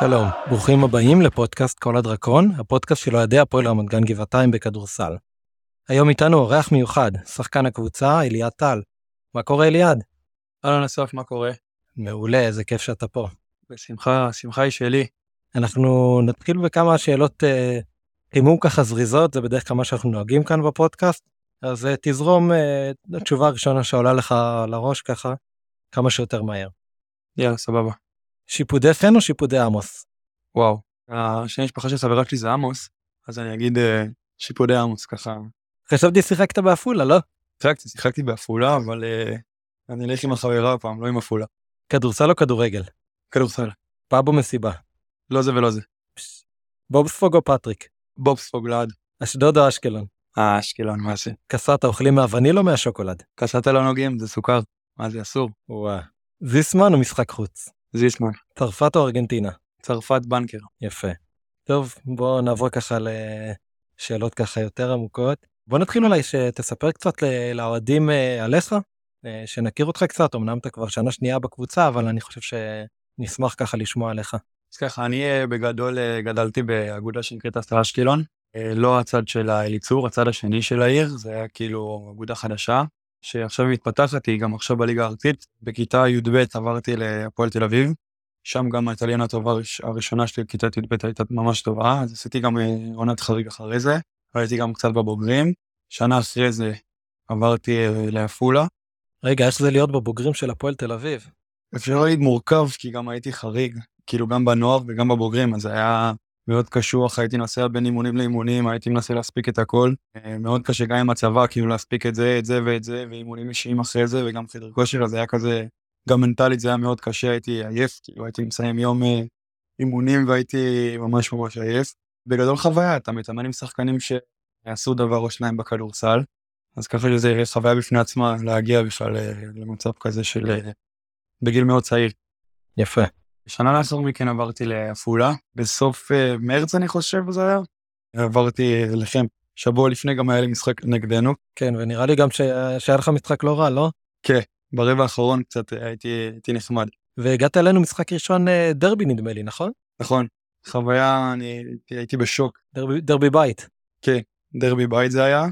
שלום, ברוכים הבאים לפודקאסט כל הדרקון, הפודקאסט של אוהדי הפועל רמת גן גבעתיים בכדורסל. היום איתנו אורח מיוחד, שחקן הקבוצה אליעד טל. מה קורה אליעד? אהלן אסף, מה קורה? מעולה, איזה כיף שאתה פה. בשמחה, השמחה היא שלי. אנחנו נתחיל בכמה שאלות אה, חימום ככה זריזות, זה בדרך כלל מה שאנחנו נוהגים כאן בפודקאסט, אז אה, תזרום אה, התשובה הראשונה שעולה לך לראש ככה, כמה שיותר מהר. יאללה, סבבה. שיפודי חן או שיפודי עמוס? וואו, השם משפחה של חברה שלי זה עמוס, אז אני אגיד אה, שיפודי עמוס ככה. חשבתי שיחקת בעפולה, לא? שיחקתי, שיחקתי בעפולה, אבל אה, אני אלך עם החברה הפעם, לא עם עפולה. כדורסל או כדורגל? כדורסל. פאב או מסיבה? לא זה ולא זה. בובספוג או פטריק? בובספוג לעד. אשדוד או אשקלון? אה, אשקלון, מה זה? קסטה אוכלים מהווניל או מהשוקולד? קסטה לא נוגעים, זה סוכר. מה זה אסור? וואה. זיסמן או משחק חוץ? זיסמן. צרפת או ארגנטינה? צרפת בנקר. יפה. טוב, בוא נעבור ככה לשאלות ככה יותר עמוקות. בוא נתחיל אולי שתספר קצת לאוהדים אה, עליך, אה, שנכיר אותך קצת, אמנם אתה כבר שנה שנייה בקבוצה, אבל אני חושב שנשמח ככה לשמוע עליך. אז ככה, אני אה, בגדול גדלתי באגודה שנקראת אשקלון, לא הצד של האליצור, הצד השני של העיר, זה היה כאילו אגודה חדשה, שעכשיו היא מתפתחת, היא גם עכשיו בליגה הארצית. בכיתה י"ב עברתי להפועל תל אביב, שם גם האיטליאן הטובה הראשונה שלי בכיתת י"ב הייתה ממש טובה, אז עשיתי גם עונת חריג אחרי זה, הייתי גם קצת בבוגרים. שנה אחרי זה עברתי אה, לעפולה. רגע, איך זה להיות בבוגרים של הפועל תל אביב? אפשר להגיד מורכב, כי גם הייתי חריג, כאילו גם בנוער וגם בבוגרים, אז היה מאוד קשוח, הייתי נוסע בין אימונים לאימונים, הייתי מנסה להספיק את הכל. אה, מאוד קשה גם עם הצבא, כאילו להספיק את זה, את זה ואת זה, ואימונים אישיים אחרי זה, וגם חדר כושר, אז היה כזה, גם מנטלית זה היה מאוד קשה, הייתי עייף, כאילו הייתי מסיים יום אה, אימונים והייתי ממש ממש עייף. בגדול חוויה, אתה מתאמן עם שחקנים שעשו דבר או שניים בכדורסל, אז ככה שזה חוויה בפני עצמה להגיע בכלל אה, למצב כזה של בגיל מאוד צעיר. יפה. שנה לאחר מכן עברתי לעפולה, בסוף uh, מרץ אני חושב זה היה. עברתי אליכם, שבוע לפני גם היה לי משחק נגדנו. כן, ונראה לי גם שהיה לך משחק לא רע, לא? כן, ברבע האחרון קצת הייתי, הייתי נחמד. והגעת אלינו משחק ראשון אה, דרבי נדמה לי, נכון? נכון, חוויה, אני הייתי בשוק. דרבי, דרבי בית. כן, דרבי בית זה היה.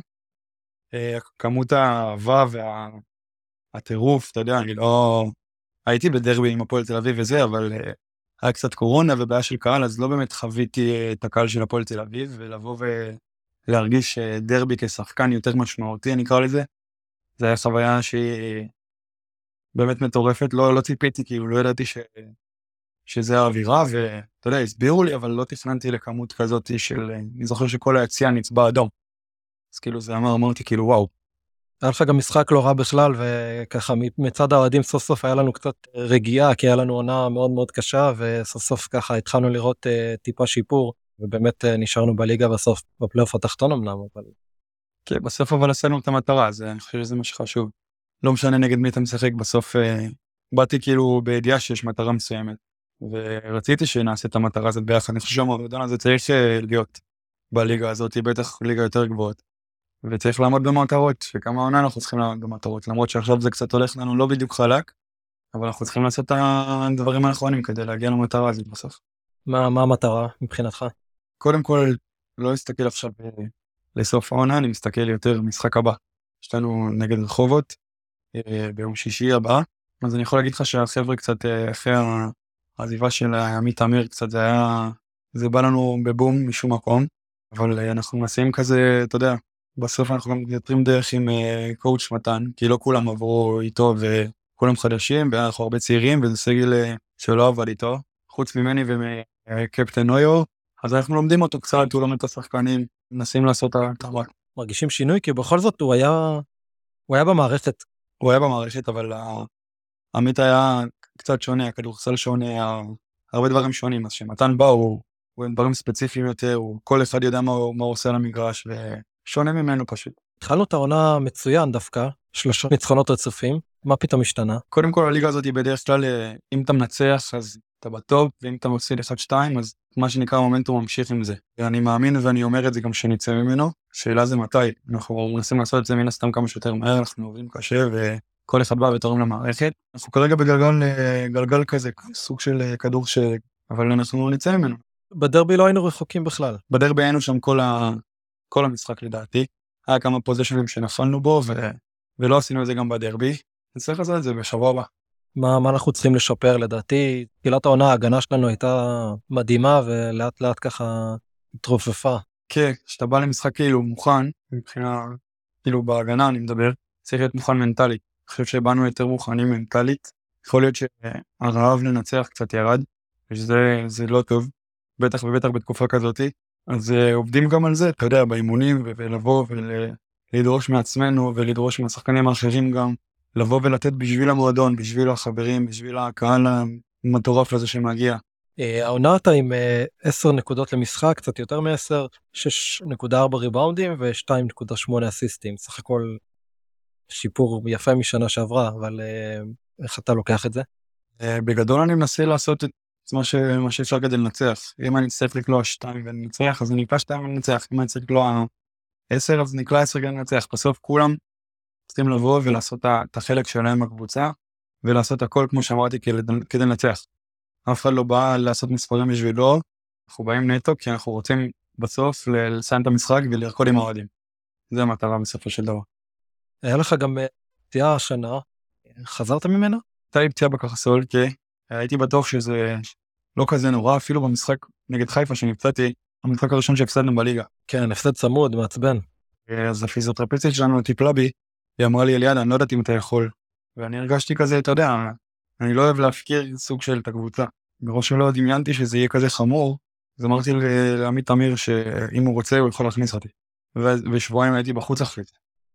אה, כמות האהבה והטירוף, אתה יודע, אני לא... הייתי בדרבי עם הפועל תל אביב וזה, אבל uh, היה קצת קורונה ובעיה של קהל, אז לא באמת חוויתי uh, את הקהל של הפועל תל אביב, ולבוא ולהרגיש uh, דרבי כשחקן יותר משמעותי, אני אקרא לזה, זה היה חוויה שהיא באמת מטורפת, לא, לא ציפיתי, כאילו לא ידעתי ש... שזה האווירה, ואתה יודע, הסבירו לי, אבל לא תכננתי לכמות כזאת של, אני זוכר שכל היציאה נצבע אדום. אז כאילו זה אמר, אמרתי כאילו וואו, היה לך גם משחק לא רע בכלל וככה מצד האוהדים סוף סוף היה לנו קצת רגיעה כי היה לנו עונה מאוד מאוד קשה וסוף סוף ככה התחלנו לראות uh, טיפה שיפור ובאמת uh, נשארנו בליגה בסוף בפלייאוף התחתון אמנם אבל. כן בסוף אבל עשינו את המטרה אז אני חושב שזה מה שחשוב. לא משנה נגד מי אתה משחק בסוף uh, באתי כאילו בידיעה שיש מטרה מסוימת ורציתי שנעשה את המטרה הזאת ביחד אני חושב שהמועדון הזה צריך להיות בליגה הזאת בטח ליגה יותר גבוהות. וצריך לעמוד במטרות, שכמה עונה אנחנו צריכים לעמוד במטרות, למרות שעכשיו זה קצת הולך לנו לא בדיוק חלק, אבל אנחנו צריכים לעשות את הדברים הנכונים כדי להגיע למטרה הזאת בסוף. מה, מה המטרה מבחינתך? קודם כל, לא להסתכל עכשיו אה, לסוף העונה, אני מסתכל יותר משחק הבא. יש לנו נגד רחובות אה, ביום שישי הבא, אז אני יכול להגיד לך שהחבר'ה קצת אה, אחרי העזיבה של עמית אמיר קצת זה היה, זה בא לנו בבום משום מקום, אבל אנחנו מנסים כזה, אתה יודע, בסוף אנחנו גם מייתרים דרך עם קואוצ' uh, מתן, כי לא כולם עברו איתו וכולם חדשים, ואנחנו הרבה צעירים, וזה סגל uh, שלא עבד איתו, חוץ ממני ומקפטן נויו, אז אנחנו לומדים אותו קצת, הוא לומד את השחקנים, מנסים לעשות את הרע. מרגישים שינוי? כי בכל זאת הוא היה, הוא היה במערכת. הוא היה במערכת, אבל עמית היה קצת שונה, הכדורסל שונה, הרבה דברים שונים, אז כשמתן בא הוא, הוא עם דברים ספציפיים יותר, הוא, כל אחד יודע מה, מה הוא עושה על המגרש, ו... שונה ממנו פשוט. התחלנו את העונה מצוין דווקא, שלושה ניצחונות רצופים, מה פתאום השתנה? קודם כל הליגה הזאת היא בדרך כלל, אה, אם אתה מנצח אז אתה בטופ, ואם אתה מפסיד 1-2 אז מה שנקרא מומנטום ממשיך עם זה. ואני מאמין ואני אומר את זה גם שנצא ממנו, שאלה זה מתי. אנחנו מנסים לעשות את זה מן הסתם כמה שיותר מהר, אנחנו עובדים קשה וכל אחד בא ותורם למערכת. אנחנו כרגע בגלגל אה, גלגל כזה, סוג של אה, כדור ש... אבל אנחנו נצא ממנו. בדרבי לא היינו רחוקים בכלל. בדרבי היינו שם כל, ה... כל המשחק לדעתי. היה כמה פוזיישנים שנפלנו בו ו... ולא עשינו את זה גם בדרבי. נצטרך לעשות את זה בשבוע הבא. מה, מה אנחנו צריכים לשפר לדעתי? תחילת העונה ההגנה שלנו הייתה מדהימה ולאט לאט ככה התרופפה. כן, כשאתה בא למשחק כאילו מוכן, מבחינה, כאילו בהגנה אני מדבר, צריך להיות מוכן מנטלית. אני חושב שבאנו יותר מוכנים מנטלית. יכול להיות שהרעב לנצח קצת ירד, ושזה לא טוב, בטח ובטח בתקופה כזאתי. אז uh, עובדים גם על זה, אתה יודע, באימונים, ולבוא ולדרוש מעצמנו ולדרוש מהשחקנים האחרים גם, לבוא ולתת בשביל המועדון, בשביל החברים, בשביל הקהל המטורף הזה שמגיע. אה, העונה אתה עם 10 נקודות למשחק, קצת יותר מ-10, 6.4 ריבאונדים ו-2.8 אסיסטים, סך הכל שיפור יפה משנה שעברה, אבל אה, איך אתה לוקח את זה? בגדול אני מנסה לעשות את מה, ש... מה שאפשר כדי לנצח. אם אני אצטרך לקלוע 2 וננצח, אז אני אקלע 2 וננצח. אם אני צריך לקלוע 10, אז נקלע 10 כדי לנצח. בסוף כולם צריכים לבוא ולעשות את החלק שלהם בקבוצה, ולעשות הכל, כמו שאמרתי, כדי לנצח. אף אחד לא בא לעשות מספרים בשבילו, אנחנו באים נטו כי אנחנו רוצים בסוף לסיים את המשחק ולרקוד עם האוהדים. זה המטרה בסופו של דבר. היה לך גם אה, פציעה השנה, חזרת ממנה? הייתה לי פציעה בקרסול, כי הייתי בטוח שזה לא כזה נורא, אפילו במשחק נגד חיפה שנפצעתי, המשחק הראשון שהפסדנו בליגה. כן, הפסד צמוד, מעצבן. אז הפיזיותרפיסטית שלנו טיפלה בי, היא אמרה לי אליעד, אני לא יודעת אם אתה יכול. ואני הרגשתי כזה, אתה יודע, אני לא אוהב להפקיר סוג של את הקבוצה. בראש שלא דמיינתי שזה יהיה כזה חמור, אז אמרתי לעמית תמיר שאם הוא רוצה הוא יכול להכניס אותי. ושבועיים הייתי בחוץ אחרי זה.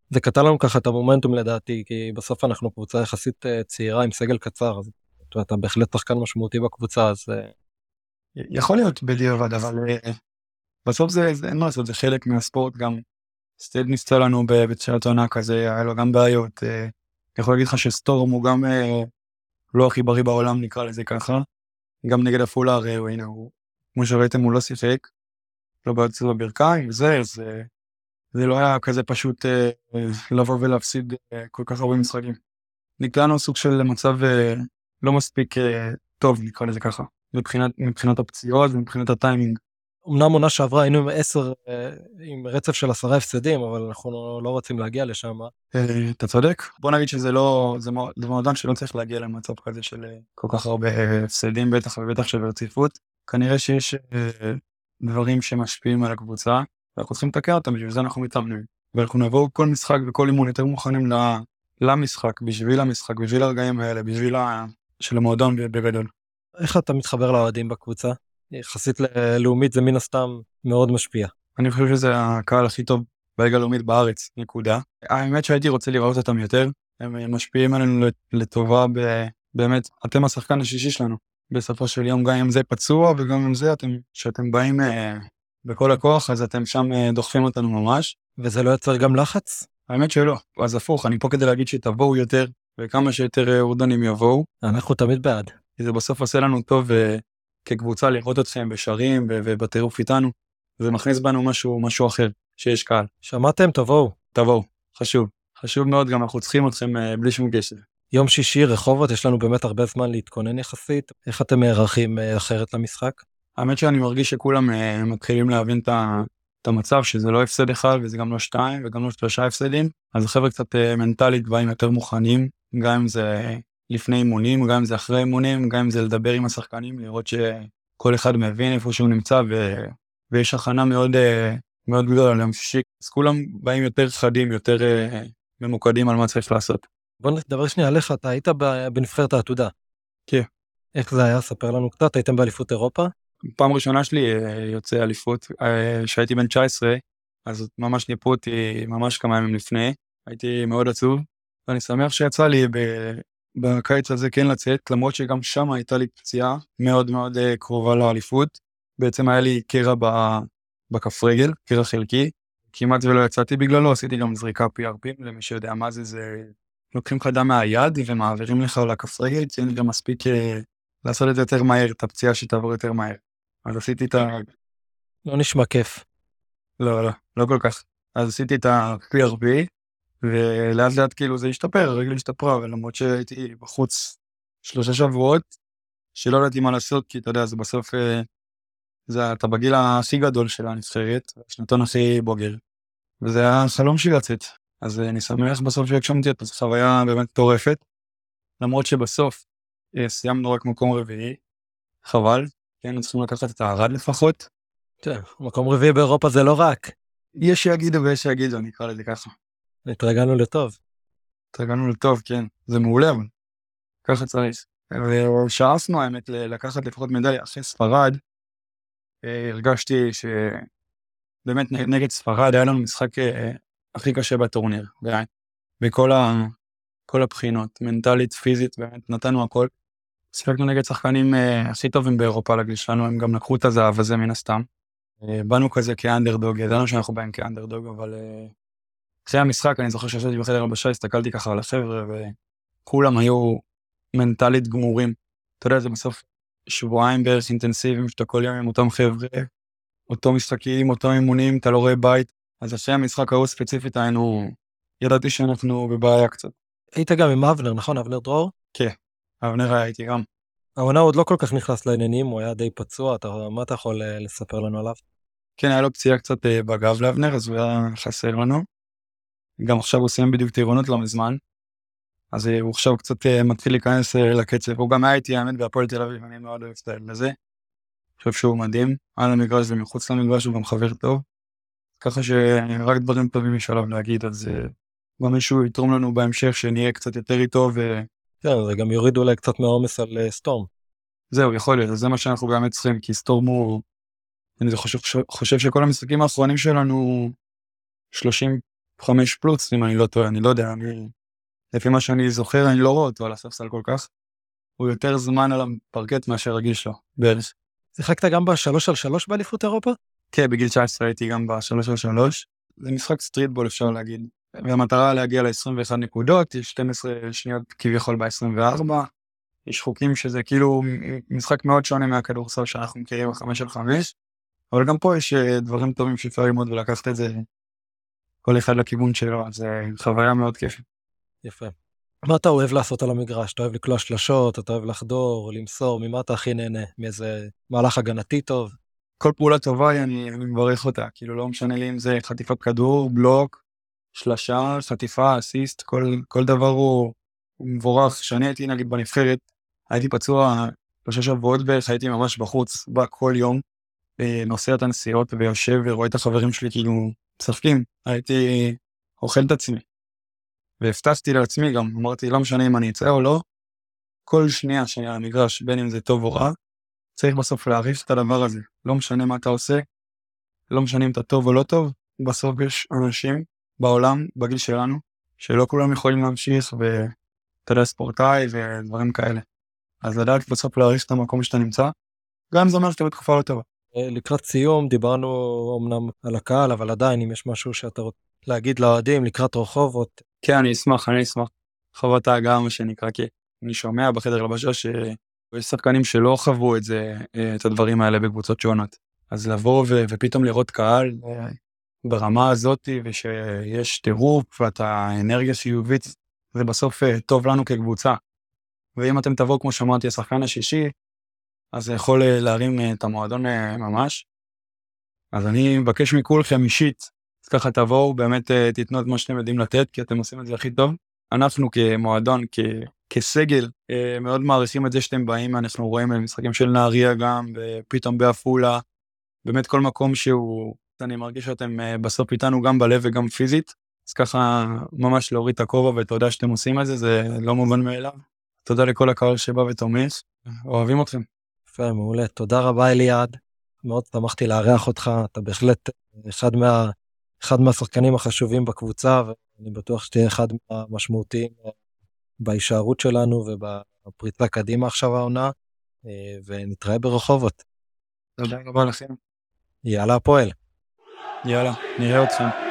זה קטע לנו ככה את המומנטום לדעתי, כי בסוף אנחנו קבוצה יחסית אה, צעירה עם סגל קצר, אז אתה בהחלט שחקן משמעותי בקבוצה, אז... אה, יכול להיות בדיעבד, אבל אה, בסוף זה, זה אין מה לעשות, זה חלק מהספורט גם. סטייד נפצע לנו בתחילת העונה כזה, היה לו גם בעיות. אני יכול להגיד לך שסטורם הוא גם לא הכי בריא בעולם, נקרא לזה ככה. גם נגד עפולה הרי הוא, הנה, הוא, כמו שראיתם, הוא לא שיחק. לא בעיות בברכיים וזה, אז זה לא היה כזה פשוט אה, לבוא ולהפסיד אה, כל כך הרבה משחקים. נקלענו סוג של מצב אה, לא מספיק אה, טוב, נקרא לזה ככה, מבחינת, מבחינת הפציעות ומבחינת הטיימינג. אמנם עונה שעברה היינו עם עשר, אה, עם רצף של עשרה הפסדים, אבל אנחנו לא, רוצים להגיע לשם. אה, אתה צודק. בוא נגיד שזה לא, זה מועדון שלא צריך להגיע למצב כזה של כל כך הרבה הפסדים, בטח ובטח של רציפות. כנראה שיש דברים שמשפיעים על הקבוצה. ואנחנו צריכים לתקן אותם, בשביל זה אנחנו מתאמנים. ואנחנו נבוא כל משחק וכל אימון יותר מוכנים למשחק, בשביל המשחק, בשביל הרגעים האלה, בשביל. של המועדון בגדול. איך אתה מתחבר לאוהדים בקבוצה? יחסית ללאומית זה מן הסתם מאוד משפיע. אני חושב שזה הקהל הכי טוב בליגה הלאומית בארץ, נקודה. האמת שהייתי רוצה לראות אותם יותר, הם משפיעים עלינו לטובה ב... באמת, אתם השחקן השישי שלנו. בסופו של יום, גם אם זה פצוע וגם אם זה, אתם, שאתם באים אה, בכל הכוח, אז אתם שם אה, דוחפים אותנו ממש. וזה לא יוצר גם לחץ? האמת שלא. אז הפוך, אני פה כדי להגיד שתבואו יותר, וכמה שיותר אה, אורדנים יבואו. אנחנו תמיד בעד. כי זה בסוף עושה לנו טוב uh, כקבוצה לראות אתכם בשרים ובטירוף איתנו. זה מכניס בנו משהו, משהו אחר, שיש קהל. שמעתם? תבואו. תבואו, חשוב. חשוב מאוד, גם אנחנו צריכים אתכם uh, בלי שום קשר. יום שישי, רחובות, יש לנו באמת הרבה זמן להתכונן יחסית. איך אתם נערכים uh, אחרת למשחק? האמת שאני מרגיש שכולם מתחילים להבין את המצב שזה לא הפסד אחד וזה גם לא שתיים וגם לא שלושה הפסדים אז החבר'ה קצת מנטלית באים יותר מוכנים גם אם זה לפני אימונים גם אם זה אחרי אימונים גם אם זה לדבר עם השחקנים לראות שכל אחד מבין איפה שהוא נמצא ו... ויש הכנה מאוד uh, מאוד גדולה ליום שישי אז כולם באים יותר חדים יותר uh, ממוקדים על מה צריך לעשות. בוא נדבר שנייה עליך אתה היית בנבחרת העתודה. כן. איך זה היה ספר לנו קצת הייתם באליפות אירופה פעם ראשונה שלי אה, יוצא אליפות כשהייתי בן 19 אז ממש ניפו אותי ממש כמה ימים לפני הייתי מאוד עצוב ואני שמח שיצא לי בקיץ הזה כן לצאת למרות שגם שם הייתה לי פציעה מאוד מאוד אה, קרובה לאליפות בעצם היה לי קרע בכף רגל קרע חלקי כמעט ולא יצאתי בגללו עשיתי גם זריקה PRP למי שיודע מה זה זה לוקחים לך דם מהיד ומעבירים לך לכף רגל צריך גם מספיק אה, לעשות את זה יותר מהר את הפציעה שתעבור יותר מהר. אז עשיתי את ה... לא נשמע כיף. לא, לא, לא כל כך. אז עשיתי את ה-PRP, ולאט לאט כאילו זה השתפר, הרגל השתפרה, ולמרות שהייתי בחוץ שלושה שבועות, שלא ידעתי מה לעשות, כי אתה יודע, זה בסוף, אה, זה, אתה בגיל הכי גדול של הנבחרת, השנתון הכי בוגר, וזה היה חלום שלי לצאת. אז אה, אני שמח בסוף שהגשמתי את חוויה באמת מטורפת, למרות שבסוף אה, סיימנו רק מקום רביעי, חבל, כן, צריכים לקחת את הערד לפחות. כן, מקום רביעי באירופה זה לא רק. יש שיגידו ויש שיגידו, אני אקרא לזה ככה. התרגלנו לטוב. התרגלנו לטוב, כן, זה מעולה, אבל ככה צריך. ושאפנו האמת לקחת לפחות מדליה אחרי ספרד, אה, הרגשתי שבאמת נגד ספרד היה לנו משחק אה, הכי קשה בטורניר, באמת, בכל ה... כל הבחינות, מנטלית, פיזית, באמת נתנו הכל. שיחקנו נגד שחקנים uh, הכי טובים באירופה לגיל שלנו, הם גם לקחו את הזהב הזה מן הסתם. באנו כזה כאנדרדוג, ידענו שאנחנו באים כאנדרדוג, אבל אחרי המשחק אני זוכר שישבתי בחדר הבשה, הסתכלתי ככה על החבר'ה, וכולם היו מנטלית גמורים. אתה יודע, זה בסוף שבועיים בערך אינטנסיביים, שאתה כל יום עם אותם חבר'ה, אותו משחקים, אותו אימונים, אתה לא רואה בית. אז אחרי המשחק ההוא ספציפית היינו, ידעתי שאנחנו בבעיה קצת. היית גם עם אבנר, נכון? אבנר דרור? כן, אבנר היה איתי גם. העונה עוד לא כל כך נכנס לעניינים, הוא היה די פצוע, אתה, מה אתה יכול אה, לספר לנו עליו? כן, היה לו פציעה קצת אה, בגב לאבנר, אז הוא היה חסר לנו. גם עכשיו הוא סיים בדיוק טירונות לא מזמן. אז אה, הוא עכשיו קצת מתחיל להיכנס לקצב, הוא גם היה איתי האמת בהפועל תל אביב, אני מאוד אוהב את הילד הזה. חושב שהוא מדהים, על המגרש ומחוץ למגרש הוא גם חבר טוב. ככה שרק דברים טובים יש עליו להגיד, אז גם מישהו יתרום לנו בהמשך שנהיה קצת יותר איתו ו... כן, זה גם יוריד אולי קצת מהעומס על סטורם. זהו, יכול להיות, זה מה שאנחנו באמת צריכים, כי סטורם הוא... אני חושב, חושב שכל המשחקים האחרונים שלנו 35 פלוס, אם אני לא טועה, אני לא יודע, אני... לפי מה שאני זוכר, אני לא רואה אותו על הספסל כל כך. הוא יותר זמן על הפרקט מאשר רגיש לו, בערך. שיחקת גם בשלוש על שלוש באליפות אירופה? כן, בגיל 19 הייתי גם בשלוש על שלוש. זה משחק streetball אפשר להגיד. והמטרה להגיע ל-21 נקודות, יש 12 שניות כביכול ב-24. יש חוקים שזה כאילו משחק מאוד שונה מהכדורסל שאנחנו מכירים בחמש על חמש, אבל גם פה יש אה, דברים טובים שאפשר ללמוד ולקחת את זה כל אחד לכיוון שלו, אז זה חוויה מאוד כיפית. יפה. מה אתה אוהב לעשות על המגרש? אתה אוהב לקלוע שלשות, אתה אוהב לחדור, למסור, ממה אתה הכי נהנה? מאיזה מהלך הגנתי טוב? כל פעולה טובה אני, אני מברך אותה, כאילו לא משנה לי אם זה חטיפת כדור, בלוק, שלשה, חטיפה, אסיסט, כל, כל דבר הוא, הוא מבורך. כשאני הייתי נגיד בנבחרת, הייתי פצוע שלושה שבועות בערך, הייתי ממש בחוץ, בא כל יום, אה, נוסע את הנסיעות ויושב ורואה את החברים שלי כאילו משחקים, הייתי אוכל את עצמי. והבטחתי לעצמי גם, אמרתי, לא משנה אם אני אצא או לא, כל שנייה על המגרש, בין אם זה טוב או רע, צריך בסוף להעריך את הדבר הזה. לא משנה מה אתה עושה, לא משנה אם אתה טוב או לא טוב, בסוף יש אנשים בעולם, בגיל שלנו, שלא כולם יכולים להמשיך, ואתה יודע, ספורטאי ודברים כאלה. אז לדעת בסוף להעריך את המקום שאתה נמצא, גם אם זה אומר שאתה בתקופה לא טובה. לקראת סיום דיברנו אמנם על הקהל, אבל עדיין אם יש משהו שאתה רוצה להגיד לאוהדים לקראת רחובות. כן, אני אשמח, אני אשמח. חוות ההגעה מה שנקרא, כי אני שומע בחדר לבשה שיש שחקנים שלא חוו את זה, אה, את הדברים האלה בקבוצות שונות. אז לבוא ו- ופתאום לראות קהל, אה, ברמה הזאת ושיש טירוף ואתה אנרגיה חיובית זה בסוף אה, טוב לנו כקבוצה. ואם אתם תבואו כמו שאמרתי השחקן השישי אז זה יכול אה, להרים אה, את המועדון ממש. אז אני מבקש מכולכם אישית אז ככה תבואו באמת תיתנו את מה שאתם יודעים לתת כי אתם עושים את זה הכי טוב. אנחנו כמועדון כ... כסגל מאוד מעריכים את זה שאתם באים אנחנו רואים משחקים של נהריה גם ופתאום בעפולה באמת כל מקום שהוא אני מרגיש שאתם אה, בסוף איתנו גם בלב וגם פיזית, אז ככה ממש להוריד את הכובע ותודה שאתם עושים את זה, זה לא מובן מאליו. תודה לכל הקהל שבא ותומך, אוהבים אתכם. יפה, מעולה. תודה רבה אליעד. מאוד שמחתי לארח אותך, אתה בהחלט אחד, מה, אחד מהשחקנים החשובים בקבוצה, ואני בטוח שתהיה אחד מהמשמעותיים אה, בהישארות שלנו ובפריצה קדימה עכשיו העונה, אה, ונתראה ברחובות. תודה רבה לכם. יאללה הפועל. יאללה, נראה אתכם.